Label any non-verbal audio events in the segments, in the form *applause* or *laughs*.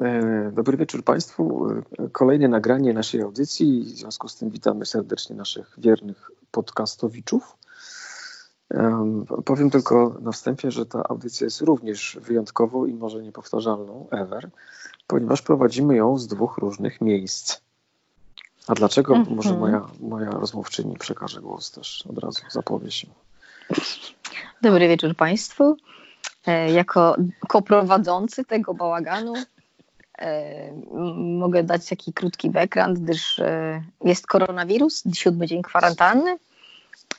E, dobry wieczór Państwu. E, kolejne nagranie naszej audycji. W związku z tym witamy serdecznie naszych wiernych podcastowiczów. Powiem tylko na wstępie, że ta audycja jest również wyjątkową i może niepowtarzalną ever, ponieważ prowadzimy ją z dwóch różnych miejsc. A dlaczego? -hmm. Może moja, moja rozmówczyni przekaże głos też od razu, zapowie się. Dobry wieczór Państwu. E, jako koprowadzący tego bałaganu e, mogę dać taki krótki background, gdyż e, jest koronawirus, siódmy dzień kwarantanny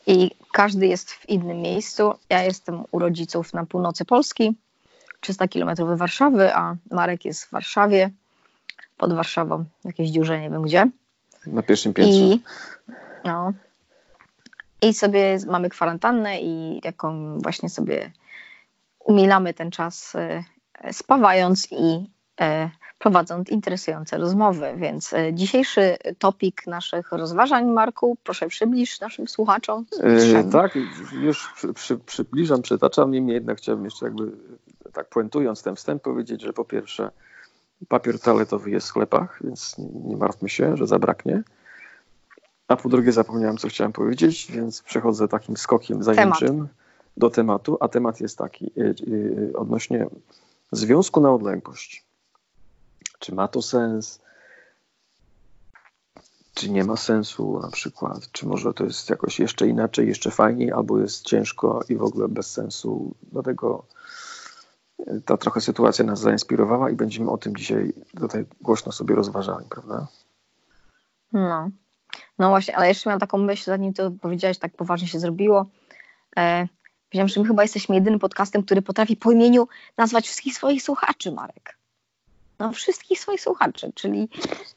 i każdy jest w innym miejscu. Ja jestem u rodziców na północy Polski, 300 km Warszawy, a Marek jest w Warszawie, pod Warszawą, jakieś dziurze, nie wiem gdzie. Na pierwszym piętrze. I, no, i sobie mamy kwarantannę i jaką właśnie sobie umilamy ten czas e, spawając i e, prowadząc interesujące rozmowy. Więc e, dzisiejszy topik naszych rozważań, Marku, proszę przybliż naszym słuchaczom. E, tak, już przy, przy, przybliżam, przytaczam, niemniej jednak chciałbym jeszcze jakby tak puentując ten wstęp powiedzieć, że po pierwsze papier toaletowy jest w sklepach, więc nie martwmy się, że zabraknie. A po drugie zapomniałem, co chciałem powiedzieć, więc przechodzę takim skokiem zajęczym. Temat do tematu, a temat jest taki y, y, odnośnie związku na odległość. Czy ma to sens? Czy nie ma sensu na przykład? Czy może to jest jakoś jeszcze inaczej, jeszcze fajniej, albo jest ciężko i w ogóle bez sensu? Dlatego y, ta trochę sytuacja nas zainspirowała i będziemy o tym dzisiaj tutaj głośno sobie rozważali, prawda? No. No właśnie, ale jeszcze miałam taką myśl, zanim to powiedziałeś, tak poważnie się zrobiło. E, że my chyba jesteśmy jedynym podcastem, który potrafi po imieniu nazwać wszystkich swoich słuchaczy, Marek. No, wszystkich swoich słuchaczy, czyli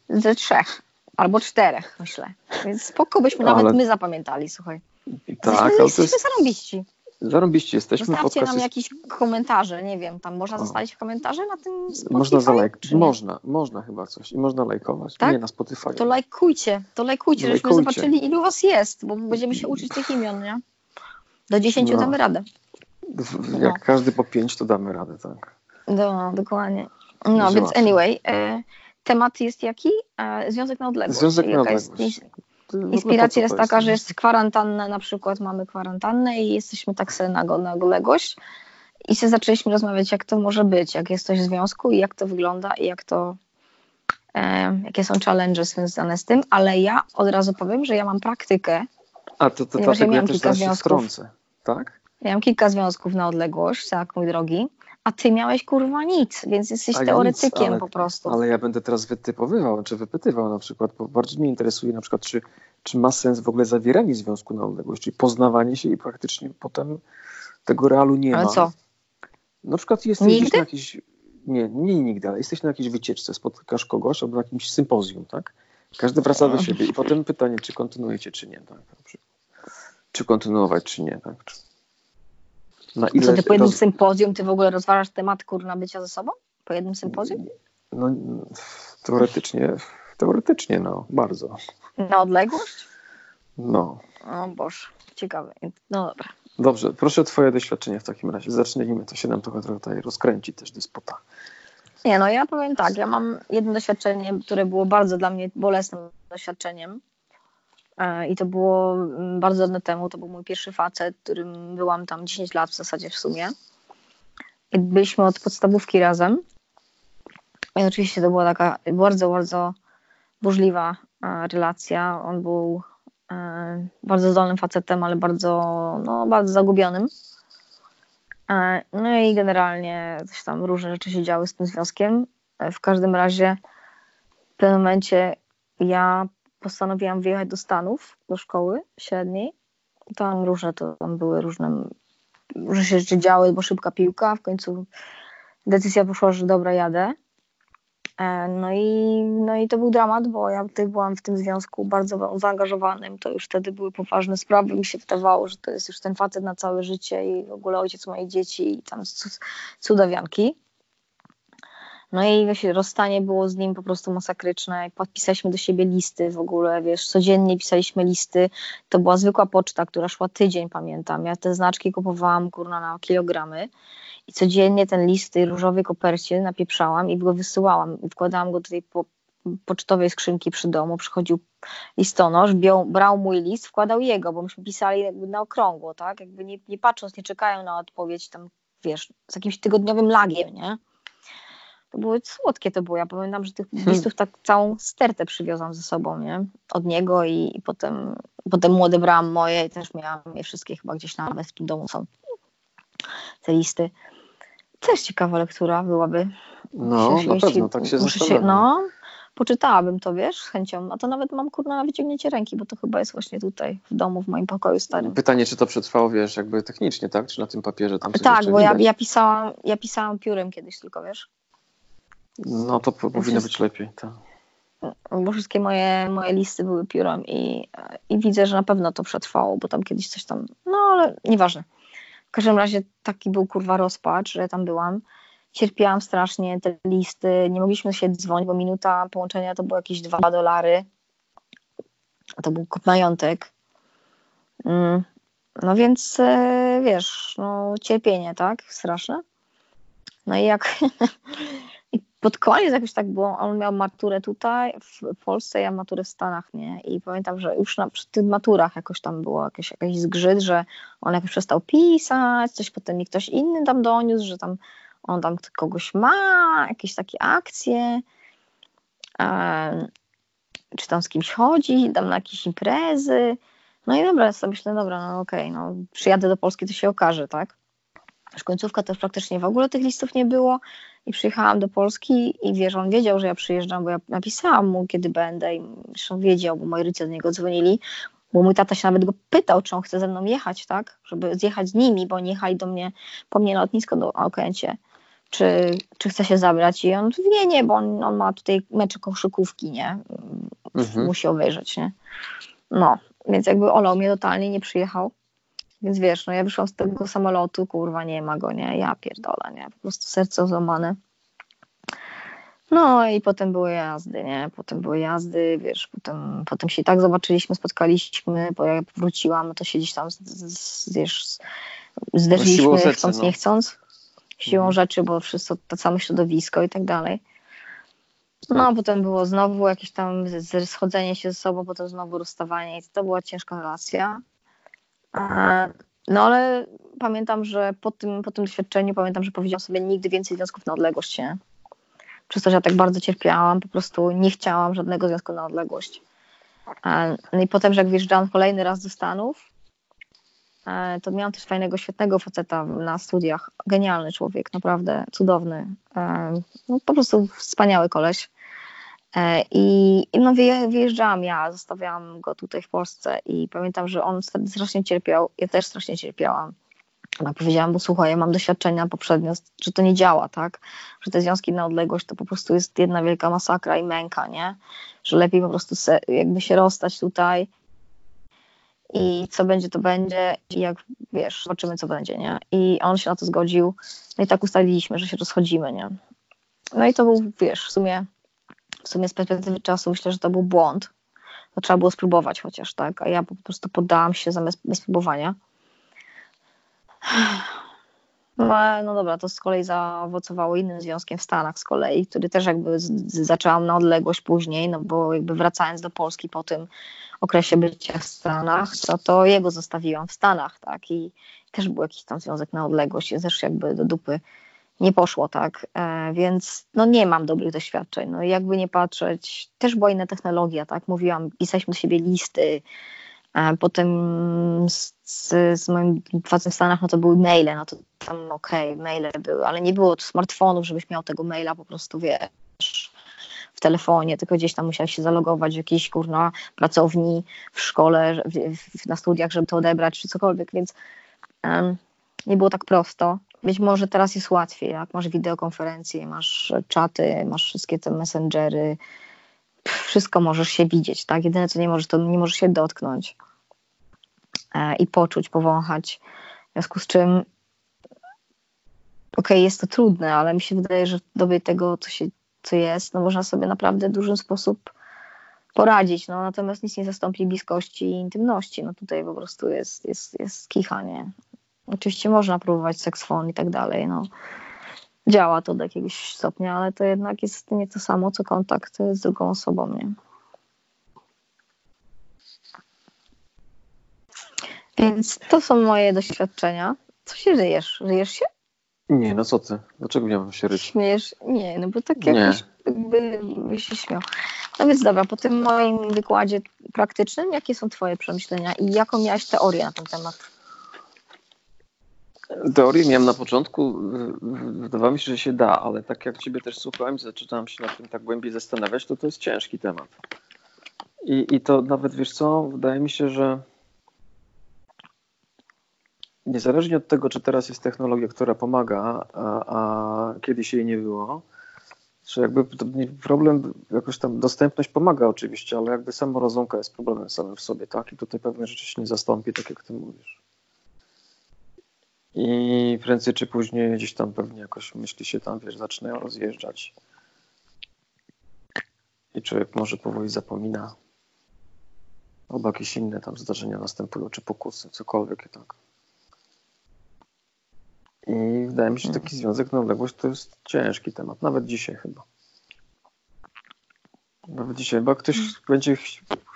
ze trzech albo czterech, myślę. Więc spoko byśmy nawet my zapamiętali, słuchaj. Tak, jesteśmy, ale jesteśmy jest... zarąbiści. Zarąbiście jesteśmy. Zostawcie nam jakieś komentarze, nie wiem, tam można zostawić komentarze na tym Spotify? Można, zalajk... można, można chyba coś i można lajkować. Tak? Nie na Spotify. To lajkujcie, to lajkujcie, lajkujcie, żebyśmy zobaczyli ilu was jest, bo będziemy się uczyć tych imion, nie? Do 10 no. damy radę. Jak no. każdy po 5 to damy radę, tak. No, dokładnie. No, więc anyway, e, temat jest jaki? E, związek na odległość. Związek na odległość. Inspiracja jest taka, że jest kwarantanna, na przykład mamy kwarantannę i jesteśmy tak sobie na, na odległość i się zaczęliśmy rozmawiać, jak to może być, jak jest coś w związku i jak to wygląda i jak to, e, jakie są challenge związane z tym, ale ja od razu powiem, że ja mam praktykę a to, to dlatego ja, ja też zaraz się wtrącę, tak? Ja mam kilka związków na odległość, tak, mój drogi, a ty miałeś kurwa nic, więc jesteś teoretykiem nic, ale, po prostu. Ale ja będę teraz wytypowywał, czy wypytywał na przykład, bo bardziej mnie interesuje na przykład, czy, czy ma sens w ogóle zawieranie związku na odległość, czyli poznawanie się i praktycznie potem tego realu nie ale ma. Ale co? Na przykład jesteś nigdy? na jakiejś, nie, nie nigdy, ale jesteś na jakiejś wycieczce, spotkasz kogoś albo na jakimś sympozjum, tak? Każdy wraca do siebie i potem pytanie, czy kontynuujecie, czy nie. Tak, czy kontynuować, czy nie. Tak? Na ile Co ty po jednym roz... sympozjum, ty w ogóle rozważasz temat kurna bycia ze sobą? Po jednym sympozjum? No, teoretycznie, teoretycznie, no, bardzo. Na odległość? No. O Boże, ciekawe. No dobra. Dobrze, proszę o twoje doświadczenie w takim razie. Zacznijmy, to się nam trochę tutaj rozkręci też dyspota. Nie, no ja powiem tak, ja mam jedno doświadczenie, które było bardzo dla mnie bolesnym doświadczeniem. E, I to było mm, bardzo dawno temu. To był mój pierwszy facet, którym byłam tam 10 lat w zasadzie w sumie. I byliśmy od podstawówki razem. I oczywiście to była taka bardzo, bardzo burzliwa e, relacja. On był e, bardzo zdolnym facetem, ale bardzo, no, bardzo zagubionym. No i generalnie coś tam różne rzeczy się działy z tym związkiem. W każdym razie w pewnym momencie ja postanowiłam wyjechać do Stanów, do szkoły średniej. Tam różne to tam były różne, różne się rzeczy działy, bo szybka piłka. W końcu decyzja poszła, że dobra, jadę. E, no i, no i to był dramat, bo ja byłam w tym związku bardzo zaangażowanym. To już wtedy były poważne sprawy. Mi się wydawało, że to jest już ten facet na całe życie i w ogóle ojciec moich dzieci i tam cudawianki. No i rozstanie było z nim po prostu masakryczne. Podpisaliśmy do siebie listy w ogóle, wiesz, codziennie pisaliśmy listy. To była zwykła poczta, która szła tydzień, pamiętam. Ja te znaczki kupowałam, kurna, na kilogramy. I codziennie ten list w tej różowej kopercie napieprzałam i go wysyłałam. Wkładałam go do tej po pocztowej skrzynki przy domu. Przychodził listonosz, biał, brał mój list, wkładał jego, bo myśmy pisali jakby na okrągło, tak? Jakby nie, nie patrząc, nie czekają na odpowiedź tam, wiesz, z jakimś tygodniowym lagiem, nie? To były słodkie to było. Ja pamiętam, że tych hmm. listów tak całą stertę przywiozłam ze sobą, nie? Od niego i, i potem, potem mu odebrałam moje i też miałam je wszystkie chyba gdzieś nawet w tym domu są te listy. Też ciekawa lektura byłaby. No, się, na jeśli, pewno, tak się zastanawiam. No, poczytałabym to, wiesz, z chęcią. A to nawet mam kurna na wyciągnięcie ręki, bo to chyba jest właśnie tutaj w domu, w moim pokoju starym. Pytanie, czy to przetrwało, wiesz, jakby technicznie, tak? Czy na tym papierze tam Tak, bo ja, ja, pisałam, ja pisałam piórem kiedyś tylko, wiesz. No to powinno być lepiej, tak. Bo wszystkie moje, moje listy były piórem i, i widzę, że na pewno to przetrwało, bo tam kiedyś coś tam, no ale nieważne. W każdym razie taki był kurwa rozpacz, że tam byłam. Cierpiałam strasznie te listy, nie mogliśmy się dzwonić, bo minuta połączenia to było jakieś dwa dolary. To był majątek. Mm. No więc e, wiesz, no cierpienie, tak? Straszne. No i jak *laughs* i pod koniec jakoś tak było, on miał maturę tutaj w Polsce, ja maturę w Stanach, nie? I pamiętam, że już na, przy tych maturach jakoś tam było jakiś, jakiś zgrzyt, że on jakoś przestał pisać, coś potem mi ktoś inny tam doniósł, że tam on tam kogoś ma, jakieś takie akcje, e, czy tam z kimś chodzi, tam na jakieś imprezy. No i dobra, sobie myślę, dobra, no okej, okay, no przyjadę do Polski, to się okaże, tak? Już końcówka to praktycznie w ogóle tych listów nie było i przyjechałam do Polski i wiesz, on wiedział, że ja przyjeżdżam, bo ja napisałam mu, kiedy będę i zresztą wiedział, bo moi rodzice do niego dzwonili, bo mój tata się nawet go pytał, czy on chce ze mną jechać, tak, żeby zjechać z nimi, bo oni jechali do mnie, po mnie na lotnisko do Okręcie czy, czy chce się zabrać? I on nie, nie, bo on, on ma tutaj mecze koszykówki, nie, mhm. musi obejrzeć, nie, no, więc jakby olał mnie totalnie, nie przyjechał, więc wiesz, no ja wyszłam z tego samolotu, kurwa, nie ma go, nie, ja pierdolę, nie, po prostu serce złamane. No i potem były jazdy, nie? Potem były jazdy, wiesz, potem, potem się tak zobaczyliśmy, spotkaliśmy, bo jak wróciłam, to się gdzieś tam, z, z, wiesz, zderzyliśmy, no, chcąc, no. nie chcąc siłą mhm. rzeczy, bo wszyscy to samo środowisko i tak dalej. No, potem było znowu jakieś tam schodzenie się ze sobą, potem znowu rozstawanie i to była ciężka relacja. No ale pamiętam, że po tym, po tym doświadczeniu pamiętam, że powiedziałam sobie nigdy więcej związków na odległość, nie? Przez to, że ja tak bardzo cierpiałam, po prostu nie chciałam żadnego związku na odległość. No i potem, że jak wjeżdżałam kolejny raz do Stanów, E, to miałam też fajnego, świetnego faceta na studiach. Genialny człowiek, naprawdę cudowny. E, no, po prostu wspaniały koleś. E, I, i no, wyjeżdżałam ja, zostawiałam go tutaj w Polsce i pamiętam, że on strasznie cierpiał, ja też strasznie cierpiałam. Ja powiedziałam, bo słuchaj, ja mam doświadczenia poprzednio, że to nie działa, tak? Że te związki na odległość to po prostu jest jedna wielka masakra i męka, nie? Że lepiej po prostu se, jakby się rozstać tutaj i co będzie, to będzie i jak, wiesz, zobaczymy, co będzie, nie? I on się na to zgodził, no i tak ustaliliśmy, że się rozchodzimy, nie? No i to był, wiesz, w sumie, w sumie z perspektywy czasu myślę, że to był błąd, to trzeba było spróbować chociaż, tak? A ja po prostu poddałam się zamiast spróbowania. *sighs* No, no dobra, to z kolei zaowocowało innym związkiem w Stanach z kolei, który też jakby zaczęłam na odległość później, no bo jakby wracając do Polski po tym okresie bycia w Stanach, to to jego zostawiłam w Stanach, tak, i też był jakiś tam związek na odległość też jakby do dupy nie poszło, tak, e, więc no nie mam dobrych doświadczeń, no jakby nie patrzeć, też była inna technologia, tak, mówiłam, pisaliśmy do siebie listy, Potem z, z moim facetem w Stanach, no to były maile, no to tam okej, okay, maile były, ale nie było smartfonów, żebyś miał tego maila po prostu, wiesz, w telefonie, tylko gdzieś tam musiałeś się zalogować w jakiejś, kurna, pracowni, w szkole, w, w, na studiach, żeby to odebrać, czy cokolwiek, więc um, nie było tak prosto. Być może teraz jest łatwiej, jak masz wideokonferencje, masz czaty, masz wszystkie te messengery, wszystko możesz się widzieć, tak? Jedyne, co nie możesz, to nie możesz się dotknąć e, i poczuć, powąchać. W związku z czym okay, jest to trudne, ale mi się wydaje, że w dobie tego, co, się, co jest, no można sobie naprawdę w dużym sposób poradzić, no natomiast nic nie zastąpi bliskości i intymności, no tutaj po prostu jest, jest, jest kicha? Oczywiście można próbować seksfon i tak dalej, no działa to do jakiegoś stopnia, ale to jednak jest nie to samo, co kontakt z drugą osobą, nie? Więc to są moje doświadczenia. Co się żyjesz? Żyjesz się? Nie, no co ty? Dlaczego miałbym się ryć? Śmiejesz? Nie, no bo tak jakoś by, by się śmiał. No więc dobra, po tym moim wykładzie praktycznym, jakie są twoje przemyślenia i jaką miałaś teorię na ten temat? Teorię miałem na początku, wydawało mi się, że się da, ale tak jak ciebie też słuchałem, zaczynałem się nad tym tak głębiej zastanawiać, to to jest ciężki temat. I, I to nawet, wiesz co, wydaje mi się, że niezależnie od tego, czy teraz jest technologia, która pomaga, a, a kiedyś jej nie było, czy jakby problem, jakoś tam dostępność pomaga oczywiście, ale jakby samo rozumka jest problemem samym w sobie, tak? I tutaj pewne rzeczy się nie zastąpi, tak jak ty mówisz. I prędzej czy później gdzieś tam pewnie jakoś myśli się tam, wiesz, zaczynają rozjeżdżać. I człowiek może powoli zapomina. Albo jakieś inne tam zdarzenia następują, czy pokusy, cokolwiek, tak. I wydaje mi się, że taki mhm. związek na odległość to jest ciężki temat, nawet dzisiaj chyba. Nawet dzisiaj, bo ktoś mhm. będzie ch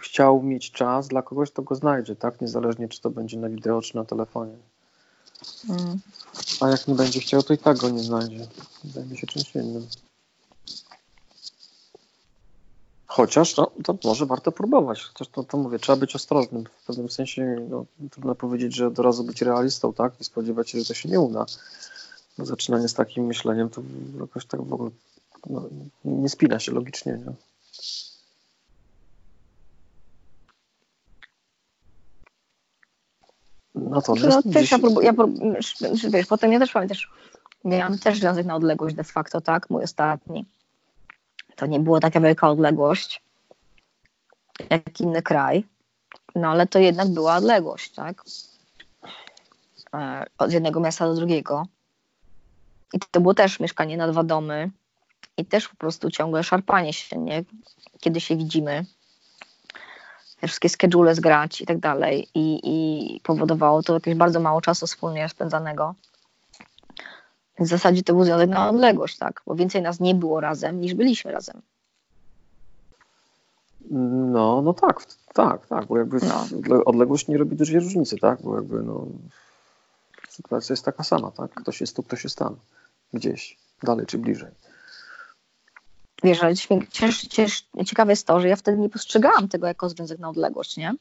chciał mieć czas dla kogoś, to go znajdzie, tak? Niezależnie czy to będzie na wideo, czy na telefonie. A jak nie będzie chciał, to i tak go nie znajdzie. Zajmie się czymś innym. Chociaż no, to może warto próbować. Chociaż to, to mówię, trzeba być ostrożnym. W pewnym sensie no, trudno powiedzieć, że od razu być realistą, tak? I spodziewać się, że to się nie uda. Bo zaczynanie z takim myśleniem to jakoś tak w ogóle no, nie spina się logicznie. Nie? Natomiast no, też ja, próbuję, ja wiesz, potem ja też pamiętasz, miałam też związek na odległość de facto, tak? Mój ostatni to nie było taka wielka odległość jak inny kraj, no ale to jednak była odległość, tak? E, od jednego miasta do drugiego. I to było też mieszkanie na dwa domy i też po prostu ciągle szarpanie się, nie? Kiedy się widzimy. Wszystkie schedule zgrać i tak dalej. I, I powodowało to jakieś bardzo mało czasu wspólnie spędzanego. W zasadzie to był związek na odległość, tak? Bo więcej nas nie było razem, niż byliśmy razem. No, no tak, tak, tak, bo jakby no. odległość nie robi dużej różnicy, tak? Bo jakby no, sytuacja jest taka sama, tak? Ktoś jest tu, ktoś jest tam, gdzieś, dalej czy bliżej. Wiesz, ale ciesz, ciesz, ciekawe jest to, że ja wtedy nie postrzegałam tego jako związek na odległość, nie?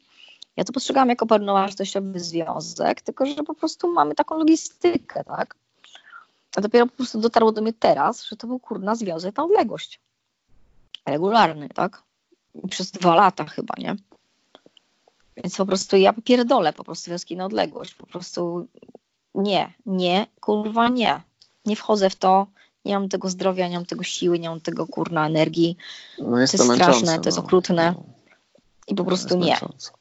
Ja to postrzegałam jako pełnowartościowy związek, tylko że po prostu mamy taką logistykę, tak? A dopiero po prostu dotarło do mnie teraz, że to był kurna związek na odległość. Regularny, tak? Przez dwa lata chyba, nie? Więc po prostu ja pierdolę po prostu związki na odległość. Po prostu nie, nie, kurwa nie. Nie wchodzę w to, nie mam tego zdrowia, nie mam tego siły, nie mam tego kurna energii. No jest to, jest straszne, to jest no. okrutne. I po prostu nie. Męczące.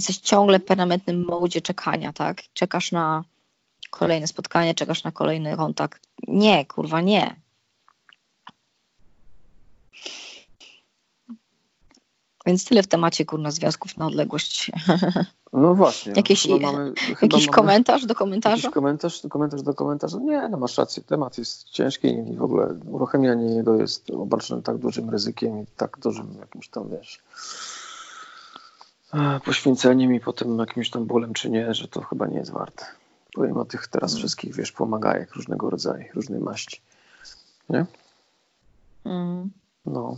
jesteś ciągle w permanentnym modzie czekania, tak? Czekasz na kolejne spotkanie, czekasz na kolejny kontakt. Nie, kurwa, nie. Więc tyle w temacie kurna związków na odległość. *laughs* No właśnie. Jakiś, mamy, jakiś mamy, komentarz do komentarza? Jakiś komentarz, komentarz do komentarza. Nie, no masz rację. Temat jest ciężki i w ogóle uruchamianie jego jest obarczone tak dużym ryzykiem i tak dużym jakimś tam, wiesz, poświęceniem i potem jakimś tam bólem czy nie, że to chyba nie jest warte. Powiem o tych teraz mm. wszystkich, wiesz, pomagajek różnego rodzaju, różnej maści. Nie? Mm. No.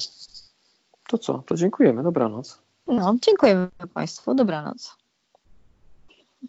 To co? To dziękujemy. Dobranoc. No, dziękujemy Państwu. Dobranoc.